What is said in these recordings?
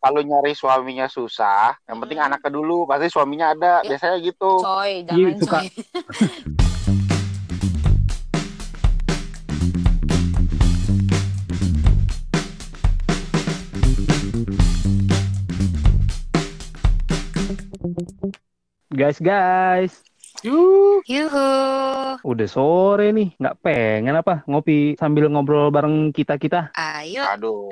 kalau nyari suaminya susah, yang penting Hmm. anaknya dulu, pasti suaminya ada. Ya. Biasanya gitu. Coy, jangan suka. coy. Guys, guys. Yuh. Yuhu. Udah sore nih, nggak pengen apa ngopi sambil ngobrol bareng kita-kita? Ayo. Aduh.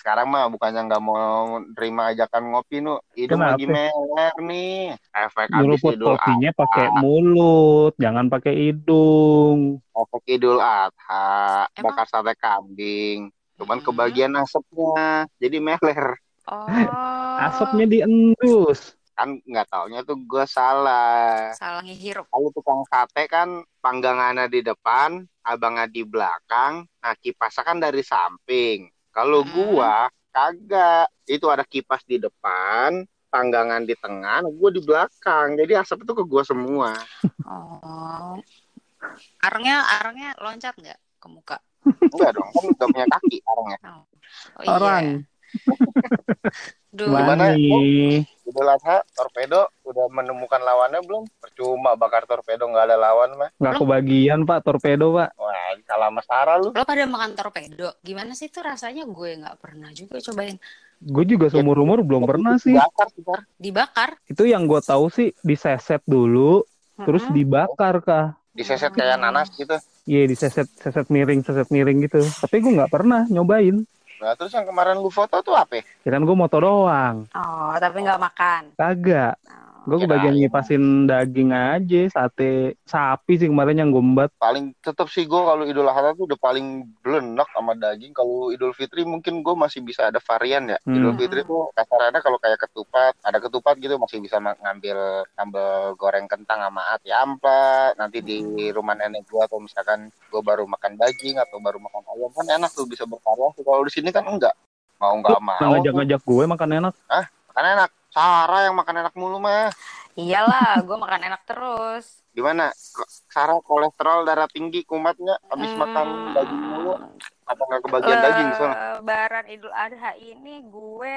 Sekarang mah bukannya nggak mau terima ajakan ngopi nu, hidung Kenapa? lagi meler nih. Efek habis Nyeruput Idul kopinya Adha. pakai mulut, jangan pakai hidung. Efek Idul Adha, Emang? bakar sate kambing. Cuman Hmm. kebagian asapnya, jadi meler. Oh. Asapnya diendus. Kan nggak taunya tuh gue salah. salah ngehirup. Kalau tukang sate kan panggangannya di depan, abangnya di belakang, nah kipasnya kan dari samping. Kalau Hmm. gua kagak, itu ada kipas di depan, panggangan di tengah, gua di belakang. Jadi asap itu ke gua semua. Oh. Arengnya arengnya loncat nggak ke muka? Enggak dong, kan udah punya kaki orangnya. Oh iya. Orang. Duh. Gimana? Nih? Idul Adha, torpedo udah menemukan lawannya belum? Percuma bakar torpedo nggak ada lawan mah. Nggak kebagian, Pak, torpedo, Pak. Wah, salah sama Sarah lu. Lo pada makan torpedo? Gimana sih tuh rasanya? Gue nggak pernah juga cobain. Gue juga seumur-umur belum pernah sih. Bakar sih, Sar. Dibakar. Itu yang gue tahu sih diseset dulu, terus Mm-mm. dibakar kah? Diseset kayak Hmm. nanas gitu. Iya, diseset seset miring, seset miring gitu. Tapi gue nggak pernah nyobain. Nah, terus yang kemarin lu foto tuh apa? Ya kan gue moto doang. Oh, tapi nggak makan. Kagak. Oh. Gue Kirain. kebagian ngipasin daging aja, sate sapi sih kemarin yang gue embat. paling tetap sih gue kalau Idul Adha tuh udah paling belenak sama daging. Kalau Idul Fitri mungkin gue masih bisa ada varian ya. Hmm. Idul Fitri tuh kasarannya kalau kayak ketupat, ada ketupat gitu masih bisa ngambil sambal goreng kentang sama ati ampla. Nanti di rumah nenek gue atau misalkan gue baru makan daging atau baru makan ayam kan enak tuh bisa bervariasi. Kalau di sini kan enggak. Mau nggak mau. Ngajak-ngajak gue makan enak. Makan enak. Sarah yang makan enak mulu mah. Iyalah, gue makan enak terus. Gimana? Sarah kolesterol darah tinggi kumatnya habis Hmm. makan daging mulu apa nggak kebagian daging soalnya? Lebaran Idul Adha ini gue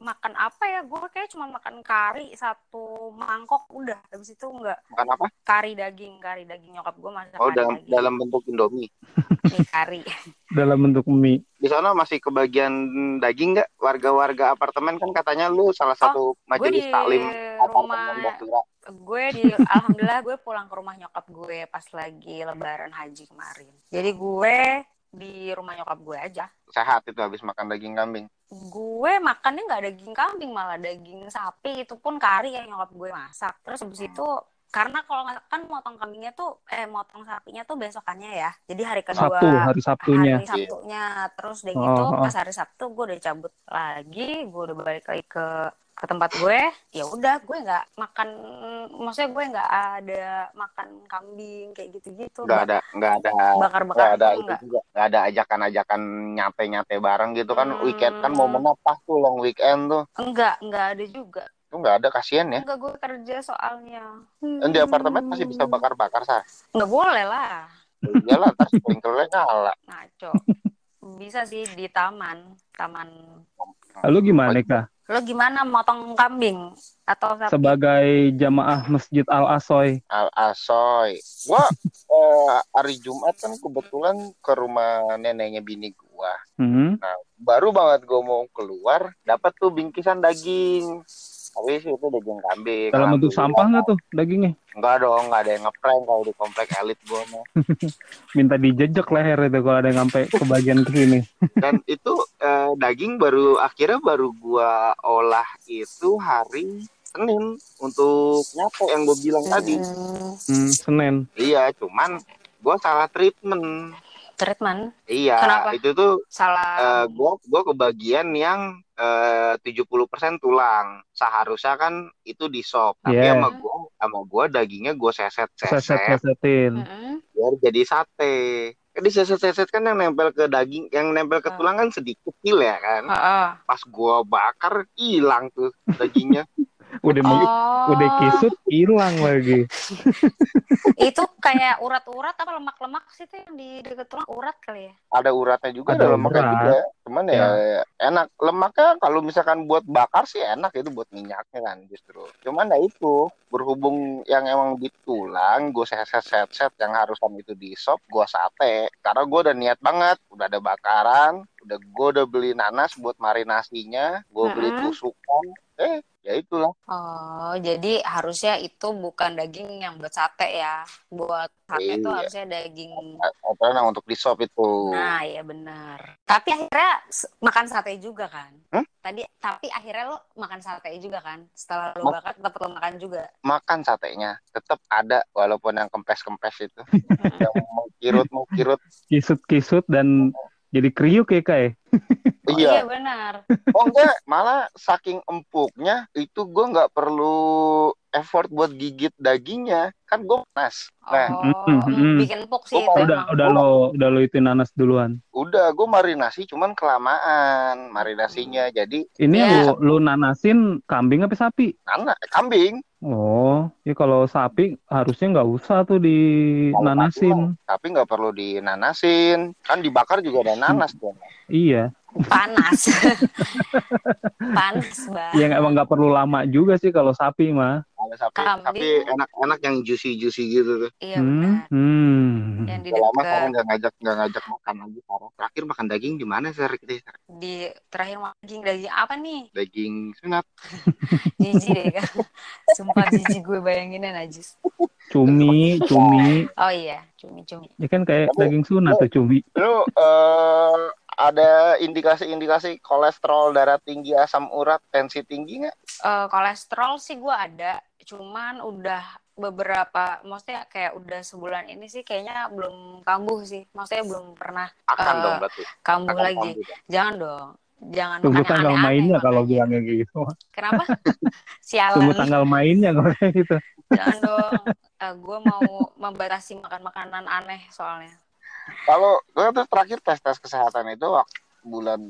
makan apa ya? Gue kayak cuma makan kari satu mangkok udah. Habis itu enggak Makan apa? kari daging, kari daging nyokap gue masak Oh dalam daging. dalam bentuk Indomie. Nih, kari. Dalam bentuk mie. Di sana masih kebagian daging nggak? Warga-warga apartemen kan katanya lu salah satu gue majelis taklim apartemen rumah gue di alhamdulillah gue pulang ke rumah nyokap gue pas lagi lebaran haji kemarin. Jadi gue di rumah nyokap gue aja. Sehat itu habis makan daging kambing. Gue makannya nggak daging kambing malah daging sapi itu pun kari yang nyokap gue masak. Terus habis itu karena kalau kan motong kambingnya tuh eh motong sapinya tuh besokannya ya. Jadi hari kedua Sabtu, hari Sabtunya. hari Sabtunya terus udah Oh, gitu oh. pas hari Sabtu gue udah cabut lagi gue udah balik lagi ke ke tempat gue ya udah gue nggak makan maksudnya gue nggak ada makan kambing kayak gitu-gitu. Nggak ada nggak ada bakar-bakar nggak ada gitu itu nggak. juga. Nggak ada ajakan-ajakan nyate-nyate bareng gitu kan. Hmm. weekend kan mau menapah tuh long weekend tuh. Enggak enggak ada juga. Tuh nggak ada kasihan ya. Enggak gue kerja soalnya. Dan di apartemen masih bisa bakar-bakar sah nggak boleh lah. Iyalah ntar sprinklernya nyala. Ngaco bisa sih di taman taman Lalu gimana, Kak? lo gimana motong kambing atau sapi Sebagai jamaah Masjid Al-Asoy. Al Asoy. Gua eh, hari Jumat kan kebetulan ke rumah neneknya bini gua. Mhm. Baru banget gua mau keluar, dapat tuh bingkisan daging. Tapi sih itu daging kambing. Dalam bentuk sampah nggak tuh dagingnya? Enggak dong, enggak ada yang ngeprank kalau di komplek elit gua mah. Minta dijejek leher itu kalau ada yang sampai kebagian ke sini. Dan itu eh, daging baru akhirnya baru gua olah itu hari Senin untuk nyate yang gue bilang tadi. Hmm, Hmm, Senin. Iya, cuman gua salah treatment. Treatment Iya, Kenapa? itu tuh salah eh gua gua kebagian yang eh 70% tulang. Seharusnya kan itu di sop, tapi Yeah. sama gua sama gua dagingnya gua seset-seset Seset-sesetin. Mm-mm. biar jadi sate. Kan di seset-seset kan yang nempel ke daging, yang nempel ke Hmm. tulang kan sedikit kecil ya kan. Heeh. Pas gua bakar hilang tuh dagingnya. Udah mau Oh, udah kisut hilang lagi. itu kayak urat-urat apa lemak-lemak sih tuh yang di deket tulang urat kali ya? ada uratnya juga Ada ada lemaknya urat. juga. Cuman ya enak. Lemaknya kalau misalkan buat bakar sih enak itu buat minyaknya kan justru. Cuman ya itu berhubung yang emang di tulang gue set set set set yang harusan itu di sop gue sate. Karena gue udah niat banget udah ada bakaran udah gue udah beli nanas buat marinasinya gue beli tusukan eh ya itulah Oh, jadi harusnya itu bukan daging yang buat sate ya. Buat sate itu Iya. harusnya daging. apa nah untuk di sop itu Nah, iya benar. Tapi akhirnya makan sate juga kan? Hmm? Tadi tapi akhirnya lo makan sate juga kan? Setelah lo bakar tetap lo makan juga. makan satenya tetap ada walaupun yang kempes kempes itu yang mau kirut mau kirut Kisut-kisut dan jadi kriuk ya kayak. Oh, iya iya benar. Oh enggak, malah saking empuknya itu gue nggak perlu effort buat gigit dagingnya, kan gue panas. Nah, Oh, Mm, mm, mm. bikin empuk sih Oh, itu Udah emang. udah lo udah lo itu nanas duluan. udah gue marinasi cuman kelamaan marinasinya, jadi Ini Iya. lu lu nanasin kambing apa sapi? anak kambing. Oh, ya kalau sapi harusnya nggak usah tuh dinanasin. Tapi nggak perlu dinanasin, kan dibakar juga ada nanas tuh. Iya, Panas. Panas banget. yang emang nggak perlu lama juga sih kalau sapi mah. Ada sapi, Kambing. tapi enak-enak yang juicy-juicy gitu tuh. Iya Hmm, benar. hmm. Yang di Udah lama dekat sekarang nggak ngajak nggak ngajak makan lagi sekarang. Terakhir makan daging di mana sih di terakhir makan daging daging apa nih? Daging sunat. Jijik deh kan. Sumpah jijik gue bayanginnya najis. Cumi, cumi. Oh iya, cumi-cumi. Ya kan kayak Tapi- daging sunat tuh cumi. Lu eh, ada indikasi-indikasi kolesterol darah tinggi, asam urat, tensi tinggi nggak? Eh, kolesterol sih gue ada, cuman udah beberapa, maksudnya kayak udah sebulan ini sih kayaknya belum kambuh sih. Maksudnya belum pernah Akan Eh, dong berarti. kambuh Akan lagi. kambuh dong. Jangan dong. Jangan Tunggu yang tanggal mainnya kalau bilangnya gitu. Kenapa? Sialan. Tunggu tanggal mainnya kalau kayak gitu. Jangan dong. gue mau membatasi makan makanan aneh soalnya. Kalau gue tuh terakhir tes tes kesehatan itu waktu bulan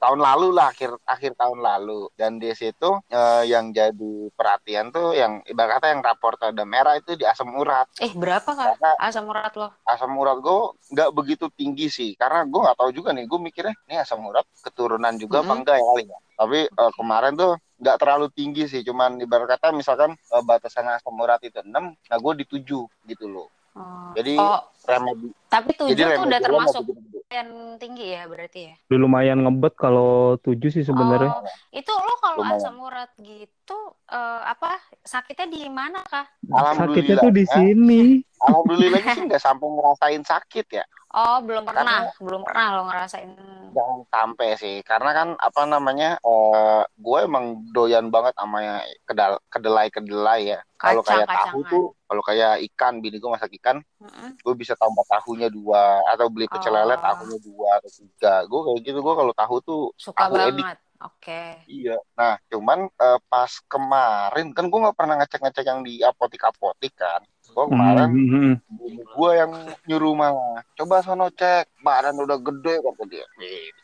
tahun lalu lah akhir akhir tahun lalu. Dan di situ eh, yang jadi perhatian tuh yang ibaratnya yang rapor ada merah itu di asam urat. Eh berapa kak? Karena asam urat lo? asam urat gue nggak begitu tinggi sih. Karena gue nggak tahu juga nih gue mikirnya ini asam urat keturunan juga apa Mhm. enggak ya kali ya tapi eh, kemarin tuh nggak terlalu tinggi sih. Cuman ibarat kata misalkan eh, batasan asam urat itu 6 nah gue di 7 gitu loh. Oh. Jadi, oh, remedi tapi tujuh jadi tuh udah termasuk yang tinggi ya berarti ya? Udah lumayan ngebet kalau tujuh sih sebenarnya. Oh, itu lo kalau Lumayan. asam urat gitu eh, apa sakitnya di mana kak? Sakitnya tuh di ya. sini. alhamdulillah sih nggak sampai ngerasain sakit ya Oh belum pernah, belum pernah lo ngerasain. jangan sampai sih karena kan apa namanya eh gue emang doyan banget sama yang kedal kedelai kedelai ya kalau kayak tahu tuh kalau kayak ikan bini gue masak ikan Mm-mm. gue bisa tambah tahunya dua atau beli pecel lele Oh. tahunya dua atau tiga gue kayak gitu gue kalau tahu tuh Suka edik. banget. Oke. iya nah cuman eh, pas kemarin kan gue nggak pernah ngecek ngecek yang di apotik apotik kan gue kemarin Hmm, hmm, hmm. bini gue yang nyuruh malah coba sono cek badan udah gede kata dia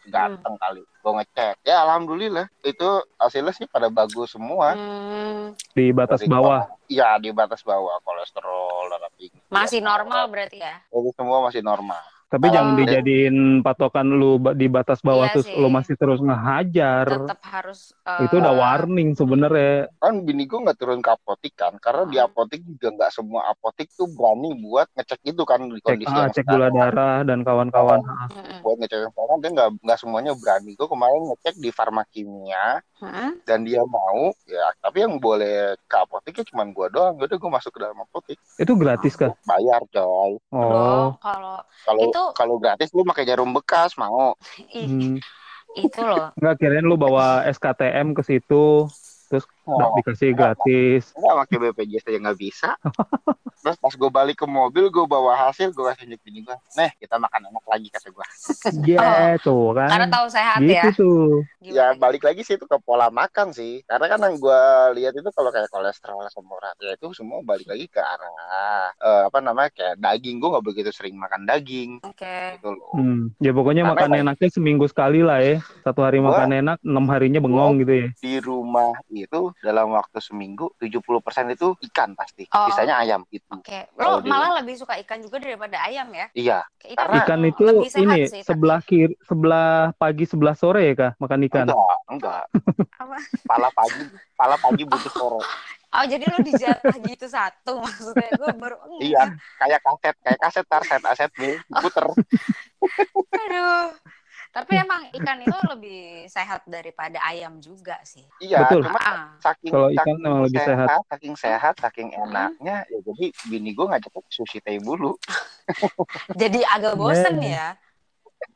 ganteng kali gue ngecek ya alhamdulillah itu hasilnya sih pada bagus semua Hmm, Di batas Dari bawah. Iya di batas bawah kolesterol masih normal berarti ya? itu semua masih normal Tapi Oh. jangan dijadiin patokan lu di batas bawah Iya terus sih. lu masih terus ngehajar. Tetap harus. eh, Itu udah warning sebenarnya. kan bini gue nggak turun ke apotik kan karena di Hmm. apotik juga nggak semua apotik tuh berani buat ngecek itu kan di Cek, kondisi ah, yang cek gula darah dan kawan-kawan. Mm-mm. buat ngecek yang sekarang dia nggak nggak semuanya berani gue kemarin ngecek di farmakimia Mm-mm. dan dia mau ya tapi yang boleh ke apoteknya cuma gue doang udah gue masuk ke dalam apotek Itu gratis kah? bayar coy Oh. Dong, kalau kalau Itu- kalau gratis lu pakai jarum bekas mau ih, Hmm. itu loh. Enggak kirain lu bawa SKTM ke situ terus Oh. dikasih gratis. nggak pakai BPJS aja nggak bisa terus pas gue balik ke mobil gue bawa hasil gue kasih tunjuk bini gue nih kita makan enak lagi kata gue Ya, tuh kan. Karena tahu sehat gitu ya. tuh. ya balik lagi sih itu ke pola makan sih karena kan yang gue lihat itu kalau kayak kolesterol asam urat ya itu semua balik lagi ke arah eh, apa namanya kayak daging gue nggak begitu sering makan daging Oke. gitu loh Hmm. Ya pokoknya Karena makan enaknya seminggu sekali lah ya. Satu hari Gua- makan enak, enam harinya bengong gitu ya. di rumah itu dalam waktu seminggu 70% itu ikan pasti. Oh. Sisanya ayam gitu. Oke, Kalau lo malah lebih suka ikan juga daripada ayam ya? Iya, Kayak Karena- Ikan itu lebih sehat ini sih, tapi- sebelah kiri, sebelah pagi, sebelah sore ya kah makan ikan? enggak, enggak. Apa? Pala pagi, pala pagi butuh sore. Oh jadi lo dijatah gitu satu maksudnya gue baru Iya, kayak kaset, kayak kaset tar set A set B, puter. Aduh. Tapi emang ikan itu lebih sehat daripada ayam juga sih. Iya, Betul. cuma Ah, saking Kalau ikan saking memang lebih sehat. saking sehat, saking Hmm. enaknya, ya jadi bini gue ngajak ke sushi teh bulu. jadi agak bosen Yeah. ya.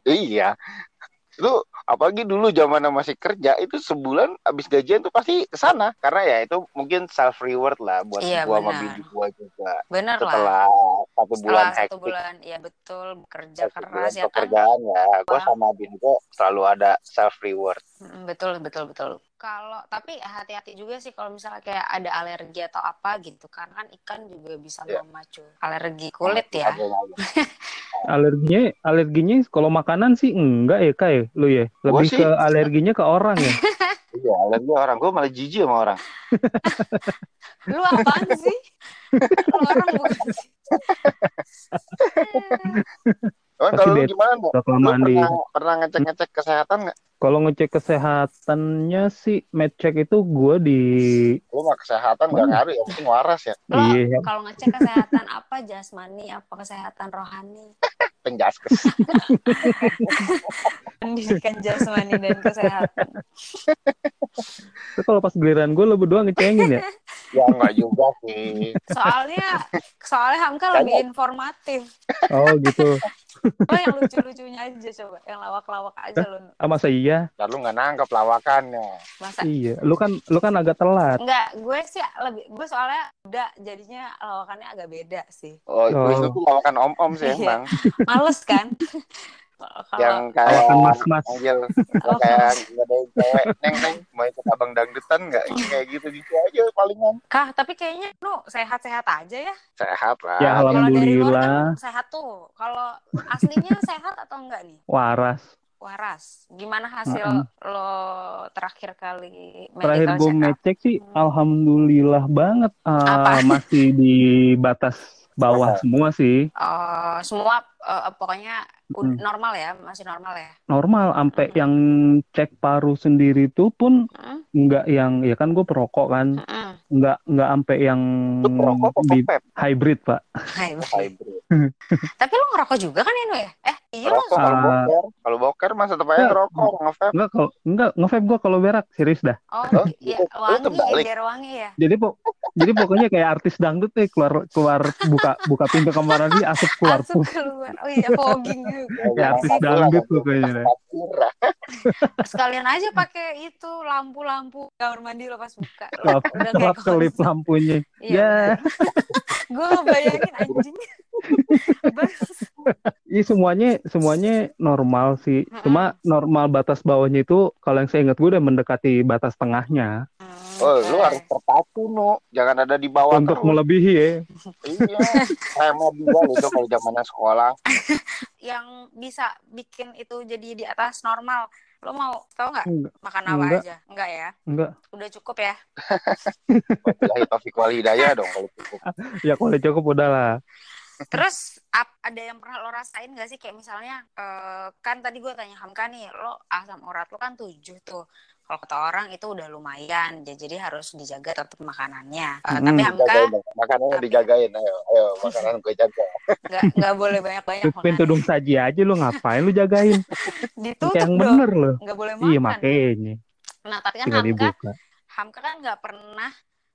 Iya. Lu apalagi dulu zaman masih kerja itu sebulan habis gajian tuh pasti ke sana karena ya itu mungkin self reward lah buat Iya, gua sama benar. bini gua juga. Bener lah. Setelah satu bulan Setelah satu hektik bulan, ya betul kerja satu keras ya kan. pekerjaan ya, gua sama bini gua selalu ada self reward. Mm, Betul betul betul. Kalau tapi hati-hati juga sih kalau misalnya kayak ada alergi atau apa gitu, karena kan ikan juga bisa Iya. memacu alergi kulit ya. Alerginya, alerginya kalau makanan sih enggak ya kayak lu ya. Lebih sih- ke alerginya ke orang ya. Iya, alergi orang gua malah jijik sama orang. Lu apaan sih? Lu orang bukan sih? Cuman Pasti kalau lu gimana, Mbak? Kelamaan di. pernah pernah ngecek-ngecek kesehatan nggak? Kalau ngecek kesehatannya sih, med check itu gue di Lu mah kesehatan nggak ngaruh ya, penting waras ya. Lo Iya. kalau ngecek kesehatan apa jasmani, apa kesehatan rohani, Penjaskes. pendidikan jasmani dan kesehatan. Itu kalau pas giliran gue lo berdua ngecengin ya. ya enggak juga sih. Soalnya soalnya Hamka lebih informatif. Oh gitu. Lo yang lucu-lucunya aja coba, yang lawak-lawak aja lo. Ah, masa iya? Dan lu nggak nangkep lawakannya. Masa Iya. Lu kan lu kan agak telat. Enggak, gue sih lebih gue soalnya udah jadinya lawakannya agak beda sih. Oh, Oh. itu tuh lawakan om-om sih Iya. emang. Males kan? Yang kayak Lawakan mas-mas. manggil kayak mas. nggak ada yang cewek neng neng mau ikut abang dangdutan nggak kayak gitu gitu aja palingan Kah, tapi kayaknya lu sehat-sehat aja ya. sehat lah Ya, luar Alhamdulillah. kan sehat tuh. Kalau aslinya sehat atau enggak nih? Waras. Waras. Gimana hasil Mm-mm. lo terakhir kali Terakhir medical gue check up? ngecek sih, Hmm. alhamdulillah banget. Apa? masih di batas bawah semua sih. Oh, semua eh, pokoknya ud- Mm. normal ya, masih normal ya. Normal. Sampai Mm. yang cek paru sendiri tuh pun Mm, nggak yang ya kan gue perokok kan, mm, nggak nggak sampai yang lu perokok di vape hybrid pak. Hybrid Tapi lo ngerokok juga kan Inu ya? Eh, iya lo. rokok kalau Ah. boker kalau boker masa tetap aja Nggak. ngerokok ngevape Nggak kalau nggak ngevape gue kalau berak serius dah. Oh, iya. Lu wangi ya, biar wangi ya. Jadi pok jadi pokoknya kayak artis dangdut nih keluar keluar buka buka pintu kamar lagi asap keluar Asap tuh. Oh iya, fogging juga. Ya, artis dangdut pokoknya. Sekalian aja pakai itu lampu-lampu kamar mandi lo pas buka. Kelap Udah kelap kelip lampunya. Iya. Ya, Gue bayangin anjing. Iya semuanya semuanya normal sih. Cuma normal batas bawahnya itu kalau yang saya ingat gue udah mendekati batas tengahnya Oh, Oke. lu harus terpacu nu, jangan ada di bawah untuk terus. melebihi ya. Iya, remeh juga itu kalau zamannya sekolah. yang bisa bikin itu jadi di atas normal. Lo mau tau nggak Enggak, makan apa Enggak. aja? Enggak ya? enggak. Udah cukup ya? Wabillahi taufiq wal hidayah dong kalau cukup. Ya kalau cukup udah lah. Terus ap- ada yang pernah lo rasain gak sih kayak misalnya eh, kan tadi gue tanya Hamka nih lo asam urat lo kan tujuh tuh kalau kata orang itu udah lumayan ya jadi harus dijaga tetap makanannya Eh, Hmm. tapi Hamka. Makanannya Tapi- dijagain. Ayo, ayo makanan gue jaga. nggak nggak boleh banyak banyak Pintu dong saji aja lu ngapain lu jagain? ditutup yang dong bener loh. nggak boleh makan Iya makanya. nah tapi kan Tinggal Hamka dibuka. Hamka kan nggak pernah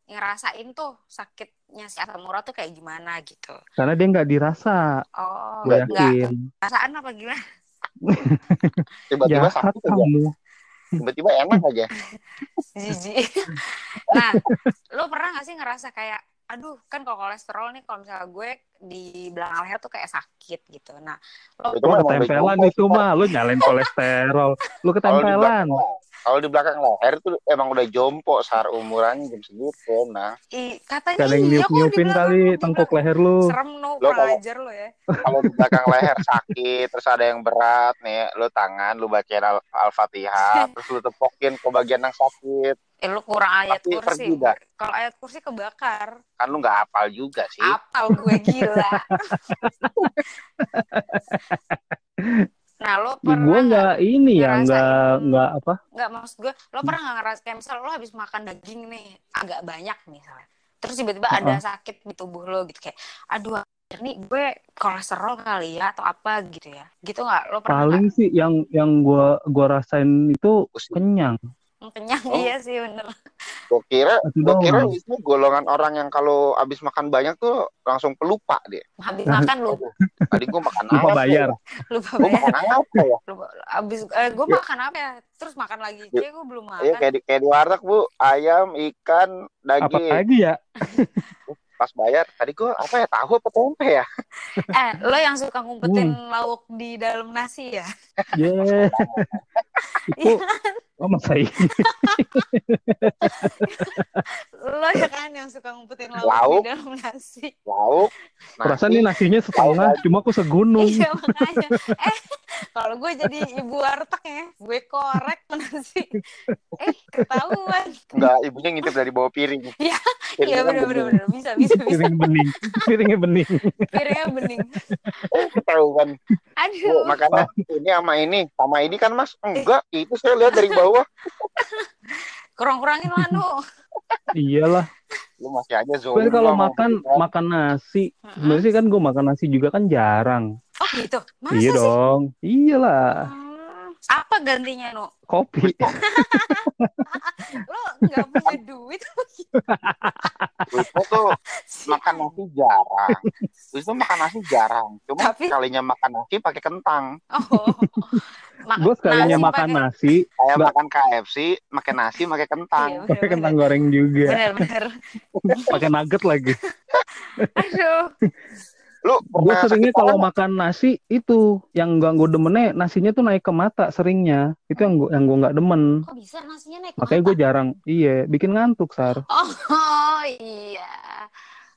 ngerasain tuh sakitnya si asam urat tuh kayak gimana gitu Karena dia nggak dirasa. oh Gue Nggak, yakin. perasaan apa gimana Tiba-tiba sakit aja. kamu. Tiba-tiba enak aja. jijik nah lo pernah gak sih ngerasa kayak aduh kan kalau kolesterol nih kalau misalnya gue di belakang leher tuh kayak sakit gitu nah lo Itu Lu mah ketempelan itu mah, lu nyalain kolesterol. Lu di ketempelan. Kalau di belakang leher tuh emang udah jompo sar umurannya jam segitu nah. I, katanya Gak ada yang iya niup-niupin dibilang kali tengkuk leher lu. serem no Lo kurang kalau- ajar lo ya. kalau di belakang leher sakit terus ada yang berat nih lu tangan lu bacain al- al-fatihah terus lu tepokin ke bagian yang sakit. Eh lu kurang ayat Pasti kursi. kalau ayat kursi kebakar. Kan lu nggak hafal juga sih. Apal gue gila nah lo Gue pernah nggak nggak ini ya, nggak nggak apa. nggak maksud gue lo pernah nggak ngerasa kayak misal lo habis makan daging nih agak banyak misalnya terus tiba-tiba ada sakit di tubuh lo gitu kayak aduh ini gue kolesterol kali ya atau apa gitu ya gitu nggak lo pernah Paling sih yang yang gua gua rasain itu kenyang. kenyang Oh. iya sih bener Gue kira, Itu gue kira. Wisnu golongan orang yang kalau abis makan banyak tuh langsung pelupa dia. habis makan lu Tadi gue makan Lupa apa bayar. Ya? lupa Gue bayar makan apa ya? lupa habis eh, gue Ya. makan apa ya terus makan lagi kayak gue belum Iya makan kayak di, kayak di warteg bu, ayam, ikan, Apa daging. lagi ya? Pas bayar, tadi gue apa ya tahu apa tempe ya? eh lo yang suka ngumpetin Hmm. lauk di dalam nasi ya Yeah. itu oh masa iya? Lo ya kan yang suka ngumpetin lauk, Lauk. di dalam nasi Lauk, Perasaan ini nasi, nasinya setengah, cuma aku segunung. Iya makanya. Eh, kalau gue jadi ibu warteg ya, gue korek nasi. Eh, ketahuan. enggak ibunya ngintip dari bawah piring. Iya, Iya bener bener bener bisa bisa bisa. Piring bening, piringnya bening. Piringnya bening. Ketahuan. Bu, Aduh. makanya ini sama ini, sama ini kan mas? Enggak, itu saya lihat dari bawah. Kurang-kurangin lah nu. Iyalah. Lu masih aja zoom. Tapi kalau makan makan nasi, sebenarnya sih kan gue makan nasi juga kan jarang. Oh gitu. Masa iya sih? dong. Iyalah. Apa gantinya nu? Kopi. Lo nggak punya duit? Wisnu tuh makan nasi jarang. Wisnu makan nasi jarang. Cuma Tapi- kalinya makan nasi pakai kentang. Oh. Ma- Gue sekalinya nasi makan pakai- nasi, Kayak makan KFC, makan nasi pakai kentang. Iya, pakai kentang goreng juga, Bener bener. pakai nugget lagi. Aduh. Lu Gue seringnya kalau makan nasi itu yang gak gue demennya nasinya tuh naik ke mata seringnya. Itu yang gue yang gue nggak demen. Kok bisa nasinya naik Makanya mata? gue jarang, iya, bikin ngantuk sar. Oh iya.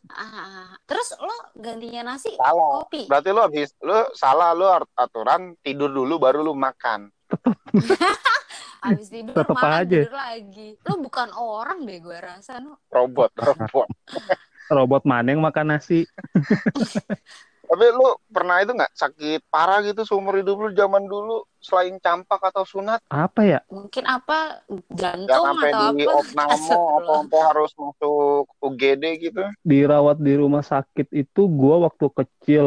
Ah, terus lo gantinya nasi salah. kopi. Berarti lu habis lu salah lu at- aturan tidur dulu baru lu makan. Habis tidur Tetep makan aja. tidur lagi. Lo bukan orang deh gue rasa no. Robot, robot. Robot mana yang makan nasi? Tapi lu pernah itu nggak sakit parah gitu seumur hidup lu zaman dulu selain campak atau sunat Apa ya? Mungkin apa jantung sampai atau di apa? opname atau sampai harus masuk UGD gitu? Dirawat di rumah sakit itu gue waktu kecil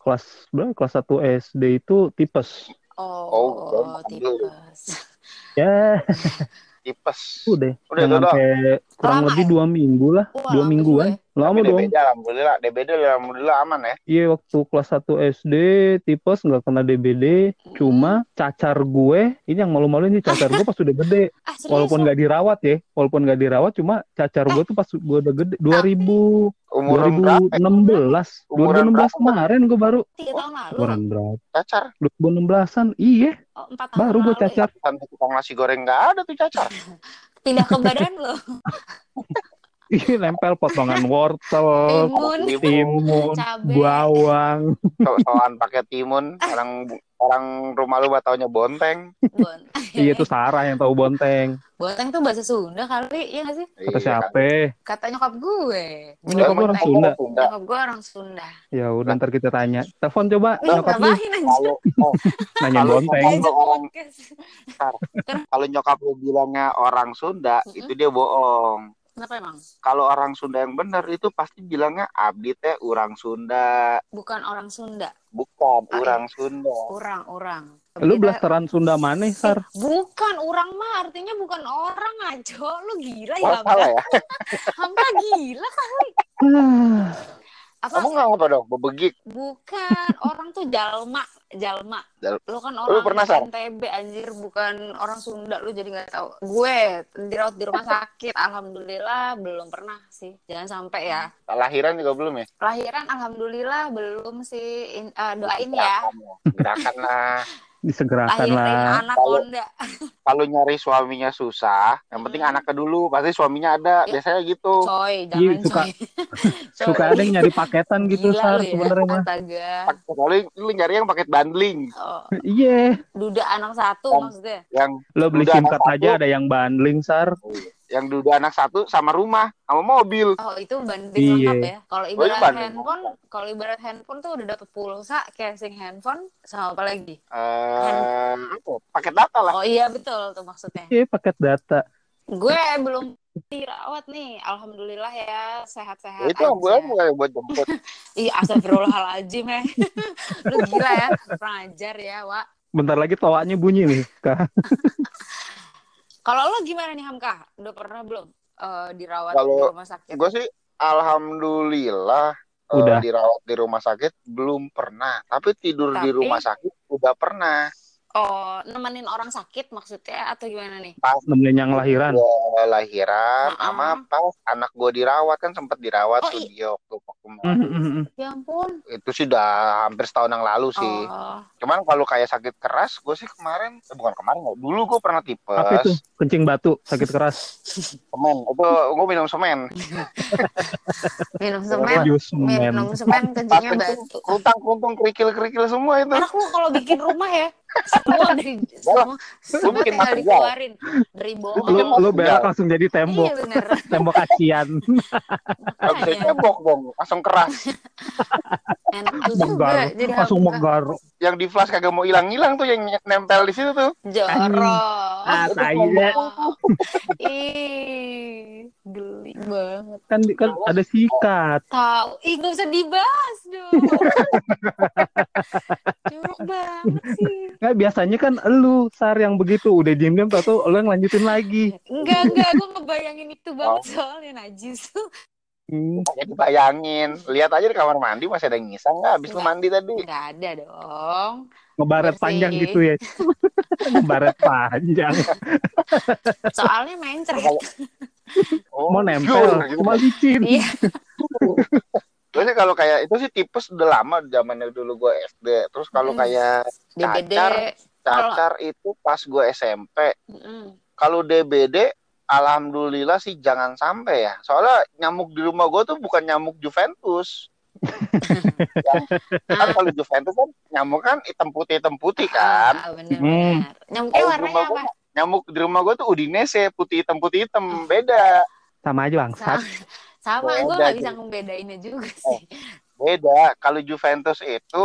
kelas berapa? Kelas 1 SD itu tipes. Oh, Oh, udah, tipes. Ya, Tipes. udah. Udah sampai kurang Lama lebih ya? dua minggu lah. Wah, dua mingguan. juga Lama Tapi dong. DBD alhamdulillah, DBD alhamdulillah aman ya. Iya waktu kelas 1 SD tipes nggak kena DBD. Cuma cacar gue, ini yang malu-malu ini cacar gue pas udah gede. Ah, serius Walaupun nggak dirawat ya, walaupun nggak dirawat, cuma cacar gue tuh pas gue udah gede. 2000, Umur berapa? 2016, Umuran 2016 berapa? kemarin gue baru. tahun lalu. Umuran berapa? Cacar. 2016an, iya. Oh, tahun Baru gue ya? cacar. Sampai tukang nasi goreng nggak ada tuh cacar. Pindah ke badan lo. Iya nempel potongan wortel, Timun, timun, cabe. bawang. So-soan pakai timun, orang orang rumah lu taunya bonteng. Bon. Iya itu Sarah yang tahu bonteng. Bonteng tuh bahasa Sunda kali, iya gak sih? Kata Iya, siapa? Kata nyokap gue. Nyokap lu orang. Sunda? Sunda. Nyokap gue orang Sunda. Ya udah ntar kita tanya. Telepon coba Wih, nyokap lu? Kalau oh, nanya bonteng. kalau nyokap lu bilangnya orang Sunda, itu dia bohong. Kenapa emang? Kalau orang Sunda yang benar itu pasti bilangnya abdi teh orang Sunda, Bukan orang Sunda. bukan Ah, orang Sunda. Orang-orang. Lu Beda- blasteran Sunda mana, Sar? Bukan orang mah artinya bukan orang aja. Lu gila Oh, ya, salah Hamka? ya? Hamka gila kali. Apa? Kamu nggak apa dong? Bebegik. Bukan, orang tuh jalma, jalma. Jal- Lu kan Lu orang pernah, Sar? NTB anjir, bukan orang Sunda lu jadi nggak tahu. Gue dirawat di rumah sakit, alhamdulillah belum pernah sih. Jangan sampai ya. Lahiran juga belum ya? Lahiran alhamdulillah belum sih. In- eh, doain ya. Gerakan lah. Disegerakan Lahirin lah. anak Kalau- Honda. Kalau nyari suaminya susah, yang penting Hmm. anaknya dulu. Pasti suaminya ada. Ya. Biasanya gitu. Coy, Iya, jangan suka- coy. Suka ada yang nyari paketan gitu, Gila Sar, ya, sebenarnya. Kecuali lu nyari yang paket bundling. Oh, Iya, duda anak satu Yang- maksudnya. Yang lo beli SIM card aja ada yang bundling, Sar. Yang dua anak satu sama rumah sama mobil. Oh itu banding Iya. lengkap ya. Kalau Oh, ibarat banding handphone, kalau ibarat handphone tuh udah dapet pulsa, casing handphone, sama apa lagi? Eh, apa? Paket data lah. Oh iya betul tuh maksudnya. Iya, paket data. Gue belum dirawat nih, alhamdulillah ya sehat-sehat itu aja. ambulan bukan buat jemput. Iya astagfirullahaladzim ya. Lu gila ya, kurang ajar ya, Wak. Bentar lagi toanya bunyi nih, Kak. Kalau lo gimana nih Hamka? Udah pernah belum eh, dirawat Kalau di rumah sakit? Gue sih alhamdulillah eh, Udah. dirawat di rumah sakit belum pernah. Tapi tidur di Tapi- rumah sakit udah pernah. Oh, nemenin orang sakit maksudnya atau gimana nih? Nemenin yang lahiran. Gua lahiran Mm-mm. sama pas anak gue dirawat kan sempat dirawat Oh, tuh dia waktu waktu Mhm, mhm, mhm. Ya ampun. itu sih udah hampir setahun yang lalu sih. Oh, Cuman kalau kayak sakit keras, gue sih kemarin, eh, bukan kemarin, ya, dulu gue pernah tipes, Apa itu? Kencing batu, sakit keras. semen, itu gue minum semen, minum semen, minum semen kencingnya batu. kerutang kuntung kerikil kerikil semua itu. Anak lu kalau bikin rumah ya, semua dari semua, semua bikin tinggal material. dikeluarin dari Lu, bawah. lu berak langsung jadi tembok. Iya bener. Tembok kasian. Gak bisa tembok dong, langsung keras. Enak juga jadi Langsung megar. Yang di flash kagak mau hilang-hilang tuh yang nempel di situ tuh. Jorok. Ah, tai. Ih, geli banget. Kan kan ada sikat. Tahu, ih gak usah dibahas dong. Jorok banget sih. Nggak, biasanya kan lu sar yang begitu udah diem-diem tau tuh lu yang lanjutin lagi. Enggak, enggak, gue ngebayangin itu banget soalnya najis. Hmm. Kayak dibayangin. Lihat aja di kamar mandi masih ada yang ngisang nggak? Abis lu mandi tadi. Enggak ada dong. Ngebaret Bersih. panjang gitu ya. Ngebaret panjang. Soalnya mencret. Oh, Mau nempel, gitu. cuma licin. Iya. Terus kalau kayak itu sih tipes udah lama zamannya dulu gue SD. Terus kalau Hmm. kayak DBD. cacar, cacar itu pas gue SMP. Mm-mm. Kalau DBD, alhamdulillah sih jangan sampai ya. Soalnya nyamuk di rumah gue tuh bukan nyamuk Juventus. kan kalau Juventus kan nyamuk kan hitam putih hitam putih kan. Ah, bener, Hmm. bener. Nyamuknya di warnanya rumah apa? gua, nyamuk di rumah gue tuh Udinese putih hitam putih hitam beda Sama aja bangsat. Sama, gue Beda gak bisa ngebedainnya juga sih. beda. Kalau Juventus itu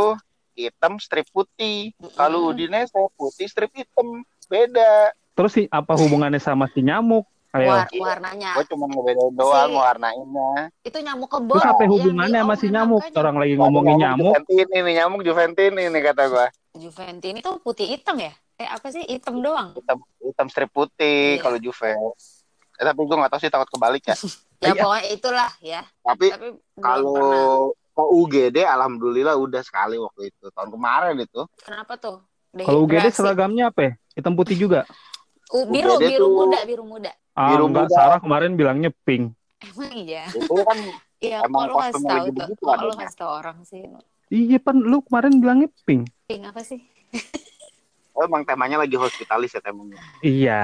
hitam strip putih. Kalau. Udinese putih strip hitam beda. Terus sih apa hubungannya sama si nyamuk? Ayo. War- warnanya. Gue cuma ngebedain doang Si- warnainnya. Itu nyamuk kebo. Terus apa yang hubungannya sama si diomongin nyamuk? makanya. Orang lagi ngomongin nyamuk. Juventini nih nyamuk Juventini nih kata gue. Juventini tuh putih hitam ya? Eh apa sih hitam doang? Hitam, hitam strip putih Iya. kalau Juve. Eh, tapi gue gak tahu sih takut kebalik ya. Ya Iya. pokoknya itulah ya. tapi Tapi kalau ke UGD alhamdulillah udah sekali waktu itu tahun kemarin itu. Kenapa tuh? Kalau UGD seragamnya apa ya? Hitam putih juga. U- biru, UGD biru tuh- muda, biru muda. Ah, Biru enggak, muda. Sarah kemarin bilangnya pink. Emang iya. Itu kan Iya, Emang kok lu kasih tahu lagi tuh? begitu Kok lu kasih tahu orang sih? Iya pan, lu kemarin bilangnya pink. Pink apa sih? oh, emang temanya lagi hospitalis ya temanya. Iya.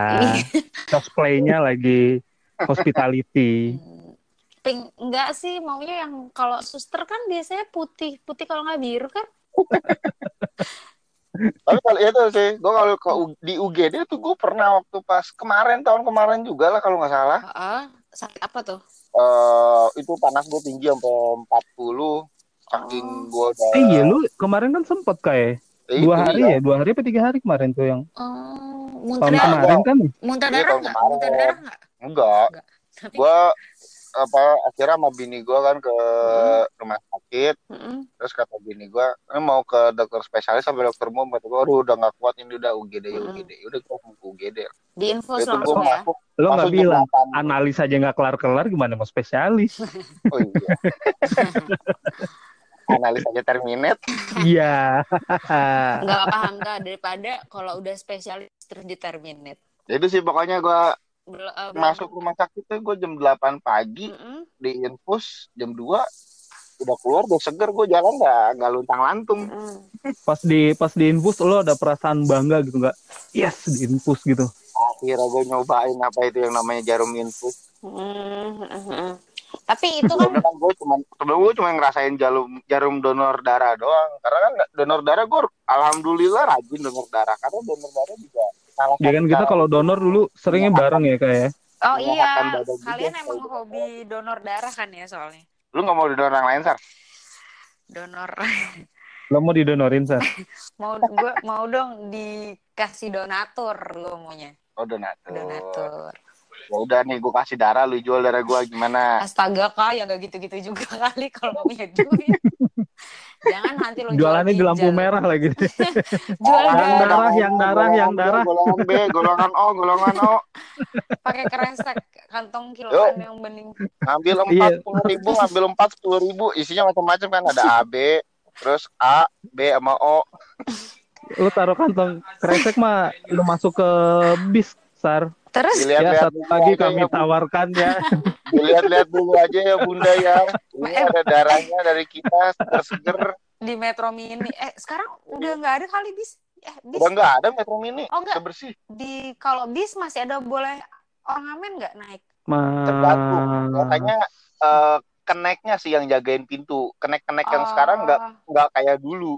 Cosplaynya lagi hospitality. Hmm, Pink enggak sih maunya yang kalau suster kan biasanya putih putih kalau nggak biru kan Tapi kalau itu sih, gue kalau di UGD tuh gue pernah waktu pas kemarin tahun kemarin juga lah kalau nggak salah. Heeh, sakit apa tuh? Eh itu panas gue tinggi sampai 40 saking Oh. gue udah Eh iya lu kemarin kan sempet kayak Eh, dua itu hari iya. ya, dua hari apa tiga hari kemarin tuh yang oh muntah tahun darah kemarin kan? muntah Iya, darah nggak? Muntah darah nggak? Enggak tapi gue apa akhirnya sama bini gue kan ke Hmm. rumah sakit Mm-mm. terus kata bini gue "Eh, mau ke dokter spesialis sampai dokter umum kata gue aduh udah nggak kuat ini udah UGD ya Mm-mm. UGD udah gue mau ke UGD Di gue langsung ya. masuk Lo nggak bilang 8. analis aja nggak kelar-kelar gimana mau spesialis? oh iya analis aja terminate Iya. Nggak paham kak daripada kalau udah spesialis terus di terminate. itu sih pokoknya gue Bel- belum- masuk rumah sakit tuh gue jam 8 pagi Mm-mm. di infus jam 2 udah keluar udah seger gue jalan nggak nggak luntang lantung Mm-mm. Pas di pas di infus lo ada perasaan bangga gitu nggak? Yes di infus gitu. akhirnya gue nyobain apa itu yang namanya jarum infus Mm-mm. Mm-mm. Tapi itu kan kan gue cuma sebelum gue cuma ngerasain jarum jarum donor darah doang karena kan donor darah gue alhamdulillah rajin donor darah karena donor darah juga salah Ya kan kita kalau donor dulu seringnya bareng ya kayak. Oh Menyehatkan iya, badan juga. kalian emang hobi donor darah kan ya soalnya. lu nggak mau donor orang lain sar Donor Lo mau didonorin sar? mau gue mau dong dikasih donatur gue maunya. oh donatur Donatur. ya udah nih gue kasih darah lu jual darah gue gimana Astaga kak, ya gak gitu-gitu juga kali kalau mau punya duit. Jangan nanti lo Jualannya di jual lampu merah lagi. Jual Yang darah darah, yang darah, yang darah. golongan B golongan O golongan O pakai kresek kantong kiloan yang bening. ngambil Iya. empat puluh ribu ngambil empat sepuluh ribu isinya macam-macam kan ada A B terus A B sama O Lo taruh kantong kresek mah lo masuk ke bis sar. Terus? Ya dilihat-lihat satu lagi aja kami ya, tawarkan ya. dilihat-lihat dulu aja ya bunda ya. Ini ada darahnya dari kita seger-seger di Metro Mini, eh sekarang udah nggak ada kali bis. Eh bis? Udah nggak ada metro mini Oh, nggak. bersih di kalau bis masih ada boleh orang ngamen nggak naik? tergantung. Ma... katanya eh, keneknya sih yang jagain pintu. Kenek-kenek yang Oh, sekarang nggak nggak kayak dulu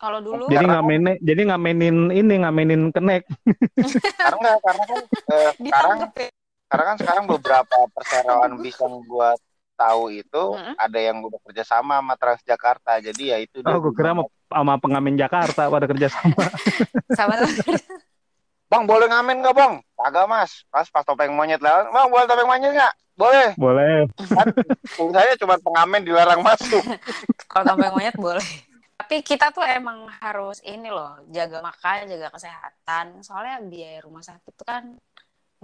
Kalau dulu Jadi ngamenin, jadi ngamenin ini ngamenin kenek. karena nggak karena kan eh, sekarang ya. karena kan sekarang beberapa perseroan bis yang gua tahu itu Mm-mm. ada yang udah kerja sama sama Transjakarta jadi ya itu Oh, gue kira sama, sama pengamen Jakarta pada kerja sama. sama bang boleh ngamen nggak bang kagak mas pas pas topeng monyet lewat bang boleh topeng monyet nggak boleh Boleh. saya cuma pengamen dilarang masuk kalau tampil monyet boleh. Tapi kita tuh emang harus ini loh, jaga makan, jaga kesehatan. Soalnya biaya rumah sakit itu kan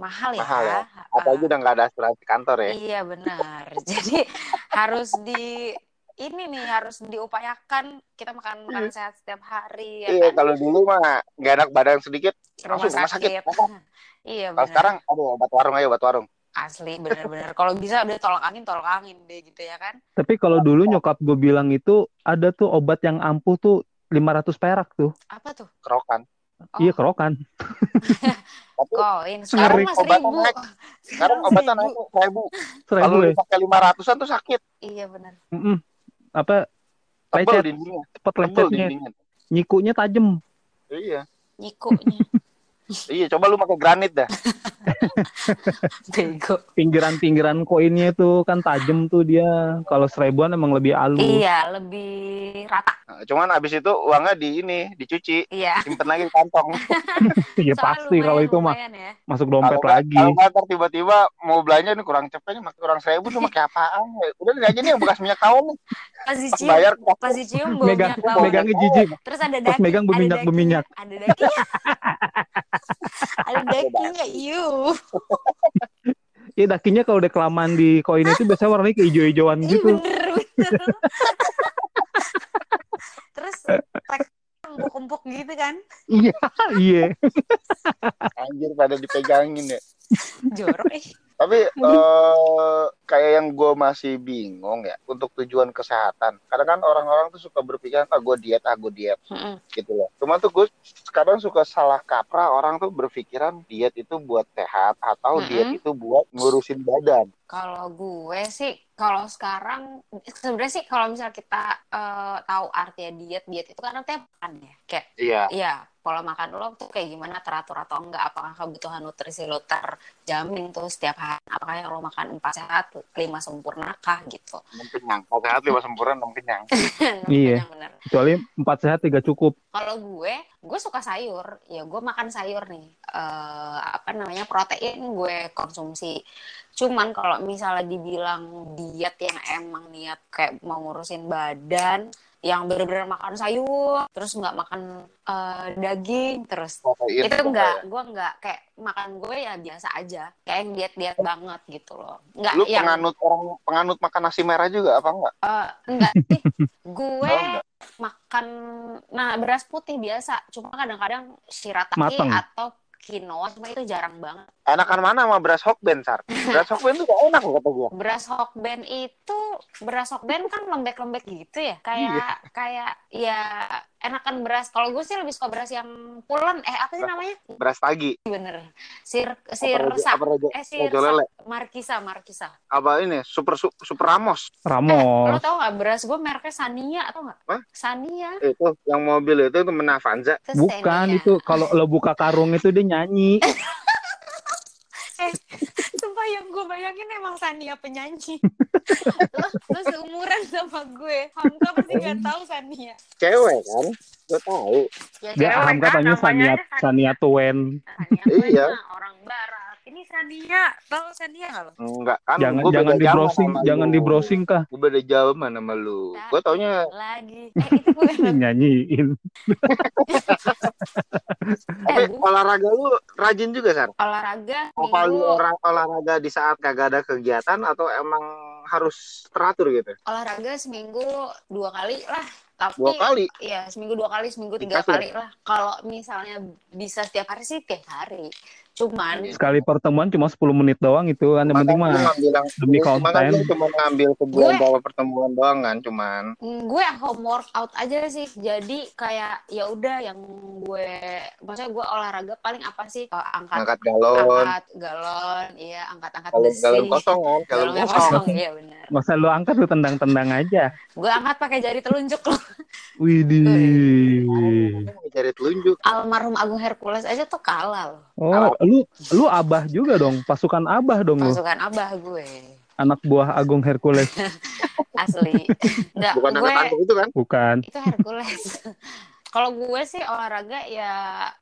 mahal ya. Mahal ya. Kak. apalagi udah nggak ada asuransi kantor ya Iya benar. Jadi harus di ini nih harus diupayakan kita makan makan sehat setiap hari ya iya kan? kalau dulu mah nggak enak badan sedikit rumah langsung rumah sakit. sakit. iya kalau sekarang aduh obat warung ayo obat warung Asli bener-bener. Kalau bisa udah tolak angin tolak angin deh gitu ya kan. Tapi kalau dulu nyokap gue bilang itu ada tuh obat yang ampuh tuh 500 perak tuh. Apa tuh? kerokan Oh. Iya kerokan. tapi Koin. Sekarang mas Obat ribu. sekarang obatnya naik seribu kalau ya. pakai lima ratusan tuh sakit Iya benar. Mm-mm. Apa tebel lecet dindingnya cepet tebel lecetnya. dindingnya Nyikunya tajem. iya Nyikunya. iya coba lu pakai granit dah. Pinggiran-pinggiran koinnya tuh kan tajem tuh dia. Kalau seribuan emang lebih halus. Iya lebih rata. Nah, cuman abis itu uangnya di ini dicuci Iya. simpen lagi di kantong Iya pasti kalau itu mah ya. masuk dompet nggak- lagi. kalau ntar tiba-tiba mau belanja nih kurang cepet nih pakai kurang seribu cuma kayak apaan ya. udah ini aja nih yang bekas minyak tawon nih Pas pas dicium, bayar pas dicium bau Megang minyak bawang. megangnya jijik. Terus ada Pas daging. megang ada berminyak- dagingnya, berminyak. Ada dagingnya. ada dagingnya. Iu. Iya dakinya kalau udah kelamaan di koin itu biasanya warnanya kayak hijau-hijauan gitu. bener bener. Terus tek empuk-empuk gitu kan. Iya, iya. anjir pada dipegangin ya Jorok eh. tapi kayak yang gue masih bingung ya untuk tujuan kesehatan kadang kan orang-orang tuh suka berpikir ah gue diet ah gue diet Mm-mm. gitu loh cuma tuh gue kadang suka salah kaprah orang tuh berpikiran diet itu buat sehat atau Mm-mm. diet itu buat ngurusin badan Kalau gue sih, kalau sekarang sebenarnya sih kalau misal kita eh, tahu artinya diet, diet itu kan artinya makan ya. Kayak iya iya, pola makan lo tuh kayak gimana teratur atau enggak? Apakah kebutuhan nutrisi lo terjamin tuh setiap hari? Apakah yang lo makan empat sehat, lima sempurna kah gitu? enam kenyang kalau sehat lima sempurna enam kenyang Iya. Bener. Kecuali empat sehat tiga cukup. Kalau gue gue suka sayur ya gue makan sayur nih Eh, apa namanya protein gue konsumsi cuman kalau misalnya dibilang diet yang emang niat kayak mau ngurusin badan yang bener-bener makan sayur terus nggak makan eh, daging terus Protein itu tuh enggak kayak- gue enggak kayak makan gue ya biasa aja kayak yang diet diet banget gitu loh enggak Lu yang penganut orang penganut makan nasi merah juga apa enggak? eh, enggak sih gue Oh, enggak. makan nah beras putih biasa cuma kadang-kadang shirataki Mateng. atau quinoa cuma itu jarang banget Enakan mana sama beras hokben, Sar? Beras hokben tuh gak enak loh kata gua. beras hokben itu beras hokben kan lembek-lembek gitu ya kayak Iya. kayak ya enakan beras kalau gue sih lebih suka beras yang pulen eh apa sih namanya Beras tagi. bener sir sir Apa raja, sa- apa raja, eh sir lele? sa- markisa markisa Apa ini? Super su- super Ramos. Eh, lo Ramos. tau gak beras gue mereknya Sania atau gak? Hah? Sania. Itu yang mobil itu temen Avanza. Bukan itu kalau lo buka karung itu dia nyanyi. Eh, yang gue bayangin emang Sania penyanyi. lo, lo seumuran sama gue. Hamka pasti gak tahu Sania. Cewek kan? Gue tahu. Ya, Hamka kan, tanya namanya Sania aja Sania Tuen. Sania Iya. orang barat. Sania. Tahu Sania gak lo? Enggak kan? Jangan gua jangan di browsing, sama jangan lu. di browsing kah? Gue beda zaman sama lu. Gue taunya Lagi. Eh, itu. Nyanyiin. Eh, olahraga lu rajin juga, Sar? olahraga Apa lu orang olahraga di saat kagak ada kegiatan atau emang harus teratur gitu? olahraga seminggu dua kali lah tapi Dua kali. Iya, seminggu dua kali, seminggu tiga Dikasih ya? kali lah. Kalau misalnya bisa setiap hari sih tiap hari. Cuman Sekali pertemuan cuma 10 menit doang itu kan yang penting mah demi konten. cuma ngambil Gue- berapa pertemuan doang kan cuman. gue home workout aja sih. Jadi kayak ya udah yang gue maksudnya gue olahraga paling apa sih? Eh, angkat Angkat galon, angkat galon, iya, angkat-angkat galon, besi. galon kosong kan, galon kosong. kosong, iya benar. Masa lu angkat lu tendang-tendang aja. Gue angkat pakai jari telunjuk loh. Widih. Cari telunjuk. Almarhum Agung Hercules aja tuh kalah loh. Oh, lu lu abah juga dong, pasukan abah dong lu. Pasukan abah gue. Anak buah Agung Hercules. Asli. Enggak, Bukan gue anak itu kan? Bukan. itu Hercules. Kalau gue sih olahraga ya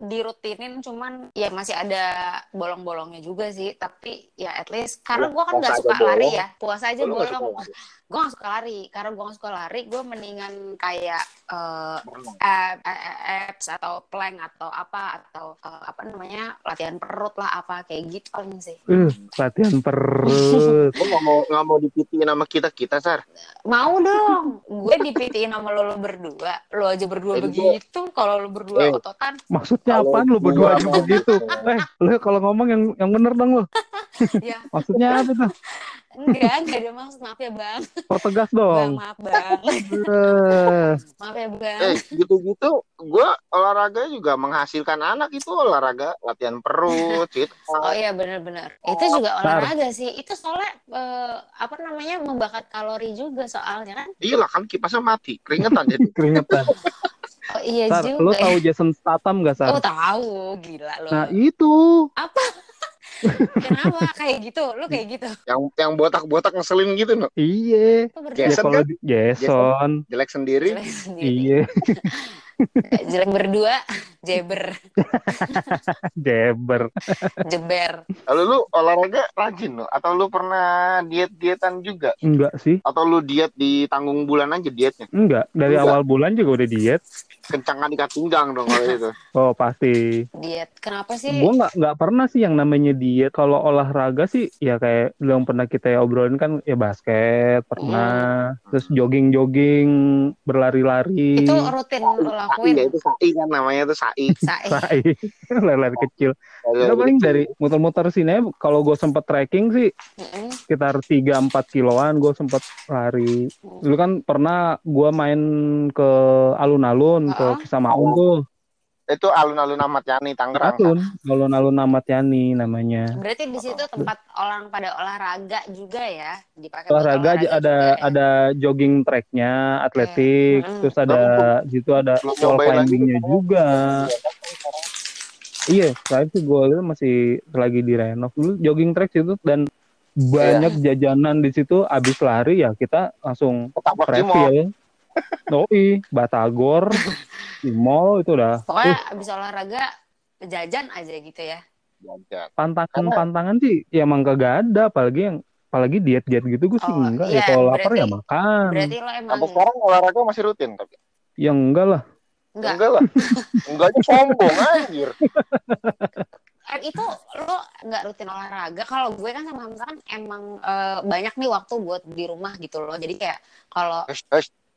dirutinin cuman ya masih ada bolong-bolongnya juga sih tapi ya at least karena gue kan nggak suka lari bolong. ya puasa aja Lu nggak bolong lari? Gue nggak suka lari karena gue nggak suka lari gue mendingan kayak eh, ab- abs atau plank atau apa atau eh, apa namanya latihan perut lah apa kayak gitu paling sih Uh, latihan perut. Lu nggak mau nggak mau dipitiin sama kita kita sar? mau dong gue dipitiin sama lo, lo berdua lo aja berdua Eh, begitu kalau lo berdua Eh. ototan Maksudnya apaan lu gua berdua aja mau- begitu? Eh, lu kalau ngomong yang yang bener dong lu. ya Maksudnya apa tuh? enggak enggak ada maksud maaf ya bang Pertegas bang dong. maaf bang Eh, maaf ya bang Eh gitu-gitu, gue olahraga juga menghasilkan anak itu olahraga latihan perut, gitu. Oh iya benar-benar. Itu juga olahraga sih. Itu soalnya eh, apa namanya membakar kalori juga soalnya kan. Iya lah kan kipasnya mati, keringetan jadi. keringetan. Oh iya Sar, juga. lu ya. tahu Jason Statham gak, Sar? Oh tahu, gila lo. Nah, itu. Kenapa kayak gitu? Lu kayak gitu. Yang yang botak-botak ngeselin gitu no. Iya. Ya Jason kalau kan? Jason. Jelek sendiri. jelek sendiri. Iya. Jelek berdua, jeber, Jeber. jeber. Lalu lu olahraga rajin no? Atau lu pernah diet-dietan juga? Enggak sih. Atau lu diet di tanggung bulan aja dietnya? Enggak. Dari Enggak. awal bulan juga udah diet. Kencangan ikat pinggang dong kalau itu. Oh, pasti. Diet. Kenapa sih? Gue nggak nggak pernah sih yang namanya diet. Kalau olahraga sih ya kayak yang pernah kita obrolin kan ya basket pernah, terus jogging jogging, berlari-lari, Itu rutin lo Sai lakuin. ya itu sai kan namanya itu sai. Sae. lari, lari kecil. Ya paling dari muter-muter sini kalau gue sempet trekking sih Mm-mm. sekitar 3-4 kiloan gue sempet lari. Dulu kan pernah gue main ke alun-alun ke Oh. Kisamaun tuh. Itu alun-alun Ahmad Yani Tangerang. kan? Alun, alun-alun Amat Yani namanya. Berarti di situ tempat orang pada olahraga juga ya, dipakai olahraga aja ada juga ya? ada jogging tracknya atletik terus ada di situ ada wall nyobain lagi climbingnya tuh. juga iya terakhir sih gue lihat masih lagi direnov dulu jogging track situ dan banyak Iya. jajanan di situ abis lari ya kita langsung di refill Doi, Batagor, di mall itu udah Pokoknya uh, abis olahraga jajan aja gitu ya. Pantangan-pantangan sih ya emang kagak ada apalagi yang apalagi diet-diet gitu gue sih Oh, enggak iya, ya kalau lapar ya makan Berarti lo emang Sampai sekarang olahraga masih rutin tapi. ya enggak lah enggak. Enggak lah. Enggaknya sombong anjir. Eh, itu lo nggak rutin olahraga. Kalau gue kan sama Hamzah kan emang eh, banyak nih waktu buat di rumah gitu loh. Jadi kayak kalau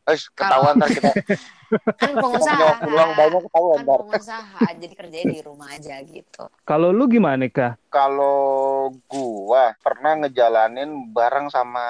Hush, ketahuan ntar kita kan pengusaha, waktu luang banyak ketahuan kan ntar. pengusaha, jadi kerjanya di rumah aja gitu. kalau lu gimana kah Kalau gua pernah ngejalanin bareng sama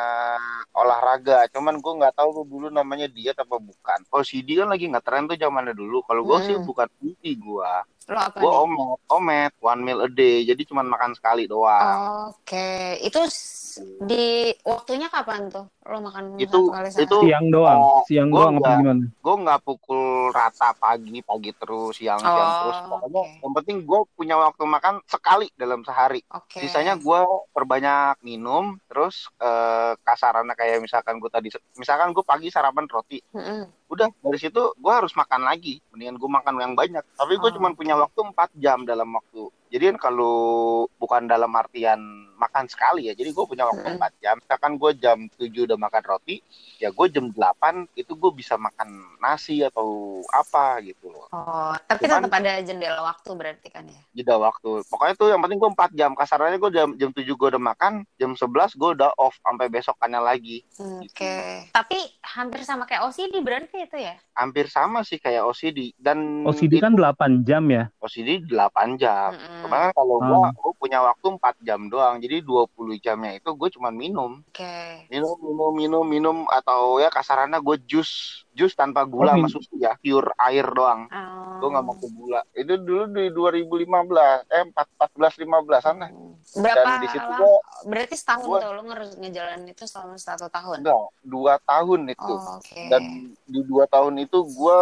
olahraga, cuman gua nggak tahu tuh dulu namanya diet apa bukan. OCD kan lagi nggak tren tuh zamannya dulu. Kalau gua sih Hmm. bukan PT gua. Lo apa Gua nih? omet, omet, one meal a day. Jadi cuman makan sekali doang. Oke, itu s- di waktunya kapan tuh? Lo makan Itu- satu kali itu siang doang Oh, siang gua doang apa gimana Gue nggak pukul rata pagi, pagi terus, siang, siang Oh, terus. Pokoknya oke. yang penting gue punya waktu makan sekali dalam sehari. Oke. Sisanya gue perbanyak minum, terus eh, kasarannya kayak misalkan gue tadi, misalkan gue pagi sarapan roti, Mm-mm. Udah dari situ gue harus makan lagi, mendingan gue makan yang banyak. Tapi gue Oh, cuma punya waktu 4 jam dalam waktu. Jadi kan kalau bukan dalam artian makan sekali ya, jadi gue punya waktu Mm-mm. 4 jam. Misalkan gue jam 7 udah makan roti, ya gue jam 8 itu gue bisa makan nasi atau apa gitu loh. Oh, tapi Cuman- tetap ada jendela waktu berarti kan ya? jeda waktu. Pokoknya tuh yang penting gue 4 jam. Kasarannya gue jam, jam 7 gue udah makan, jam 11 gue udah off sampai besokannya lagi. Oke. Tapi hampir sama kayak OCD berarti itu ya? Hampir sama sih kayak OCD. Dan OCD kan 8 jam ya OCD 8 jam. Mm-mm. Kemarin kalau gue, Hmm. gue punya waktu 4 jam doang. Jadi 20 jamnya itu gue cuma minum. Oke. Minum, minum, minum, minum. Atau ya kasarannya gue jus. Jus tanpa gula Oh, sama min- susu ya. Pure air doang. Oh. Gue gak mau ke gula. Itu dulu di 2015. Eh 14-15an lah. Berapa Dan di situ gue Berarti setahun gua- tuh lo nge- ngejalanin itu selama satu tahun? enggak. Dua tahun itu. Oh, Oke. dan di dua tahun itu gue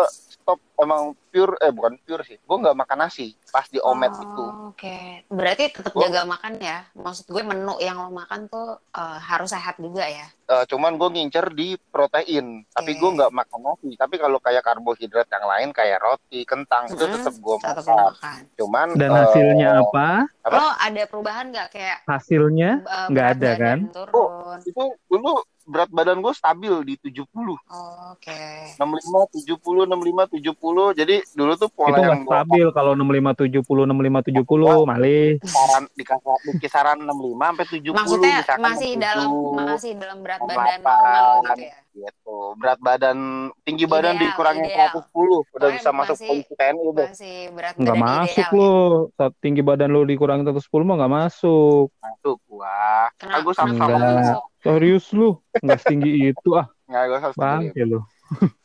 stop emang pure eh bukan pure sih gue nggak makan nasi pas di omet Oh, itu Oke. Berarti tetap Gua- jaga makan ya? Maksud gue menu yang lo makan tuh eh, harus sehat juga ya? Eh, cuman gue ngincer di protein tapi Oke. gue nggak makan nasi tapi kalau kayak karbohidrat yang lain kayak roti kentang itu Mm-mm, tetap gue makan makan. cuman dan eh, hasilnya apa Apa? Lo ada perubahan nggak kayak hasilnya eh, nggak berat ada, kan? Turun. itu dulu berat badan gue stabil di 70 Oh, Oke. 65 70 65 70 jadi dulu tuh itu pola nggak yang gue stabil kalau 65 70 65 70 malih kisaran di, di kisaran 65 sampai 70 Maksudnya masih 67. dalam masih dalam berat badan normal gitu ya? Gitu berat badan tinggi badan Ideal, dikurangin ideal. 110 udah bisa masuk polisi TNI udah Masih berat nggak badan masuk ideal ya? lo saat tinggi badan lo dikurangin 110 mah nggak masuk masuk gua Kenapa, gua sama Enggak. masuk? serius lu nggak setinggi itu ah nggak gua sama bang sendiri. ya lu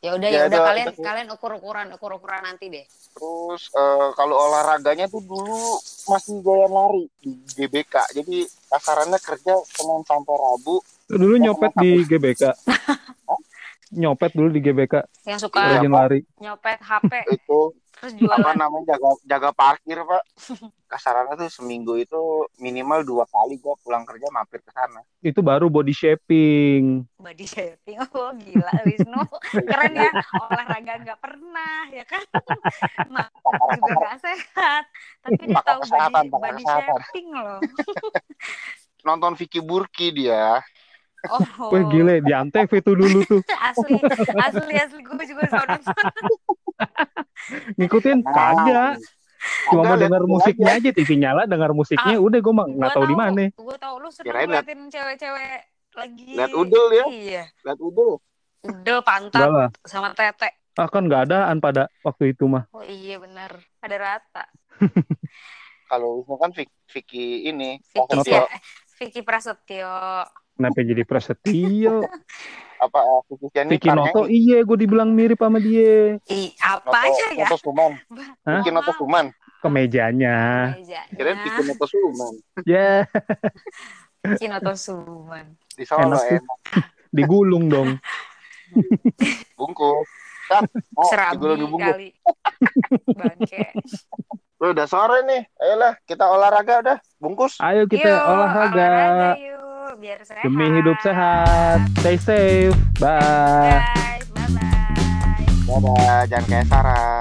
Ya udah Ya, ya udah itu- kalian itu- kalian ukur-ukuran ukur-ukuran nanti deh. terus eh, kalau olahraganya tuh dulu masih gaya lari di GBK jadi kasarannya kerja Senin sampai Rabu dulu nyopet di GBK nyopet dulu di GBK Yang suka rajin lari nyopet HP itu terus apa jualan. namanya jaga jaga parkir pak kasarannya tuh seminggu itu minimal dua kali gua pulang kerja mampir ke sana itu baru body shaping body shaping. Oh gila Wisnu. Keren ya. Olahraga nggak pernah ya kan. Makan juga nggak sehat. Tapi dia tahu body, body shaping loh. nonton Vicky Burki dia Oh. wah gile di antv itu dulu tuh Asli, asli, asli. Gue juga nonton. ngikutin kagak cuma mau denger musiknya aja TV nyala denger musiknya udah gue mah nggak tahu di mana Gue tahu lu sering Kirain liat- ngeliatin cewek-cewek lagi. Liat udel ya? Iya. lihat udel Udel enggak pantat lah sama tete. ah kan nggak adaan pada waktu itu mah Oh iya benar. Ada rata. kalau Wisnu kan Vicky, Vicky ini Vicky, ya, Vicky Prasetyo. Kenapa jadi Prasetyo apa eh, Vicky Noto? Iya gue dibilang mirip sama dia. Ih, apa aja ya? Noto Suman. Hah? Vicky Noto Suman. Kemejanya. Mejanya. kirain Vicky Noto Suman. Ya. Vicky Noto Suman. di Solo Enak enak. Digulung dong. Bungkus. Kat, oh, Serabi digulung dibungkus kali. Bangke. Udah sore nih. Ayolah kita olahraga udah. Bungkus. Ayo kita Yuk, olahraga yuk biar sehat. Demi hidup sehat. Stay safe. Bye. Bye bye. Bye bye. Jangan kayak Sarah.